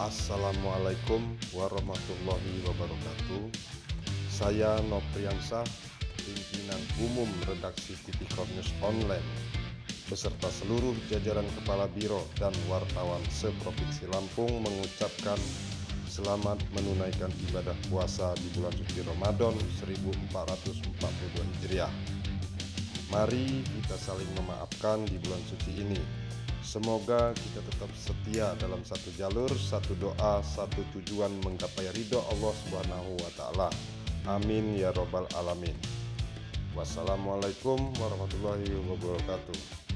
Assalamualaikum warahmatullahi wabarakatuh Saya Nopriansah Pimpinan Umum Redaksi Tipikor News Online Beserta seluruh jajaran Kepala Biro dan wartawan seprovinsi Lampung mengucapkan Selamat menunaikan ibadah puasa di bulan suci Ramadan 1442 Hijriah. Mari kita saling memaafkan di bulan suci ini. Semoga kita tetap setia dalam satu jalur, satu doa, satu tujuan menggapai ridho Allah Subhanahu wa taala. Amin ya robbal alamin. Wassalamualaikum warahmatullahi wabarakatuh.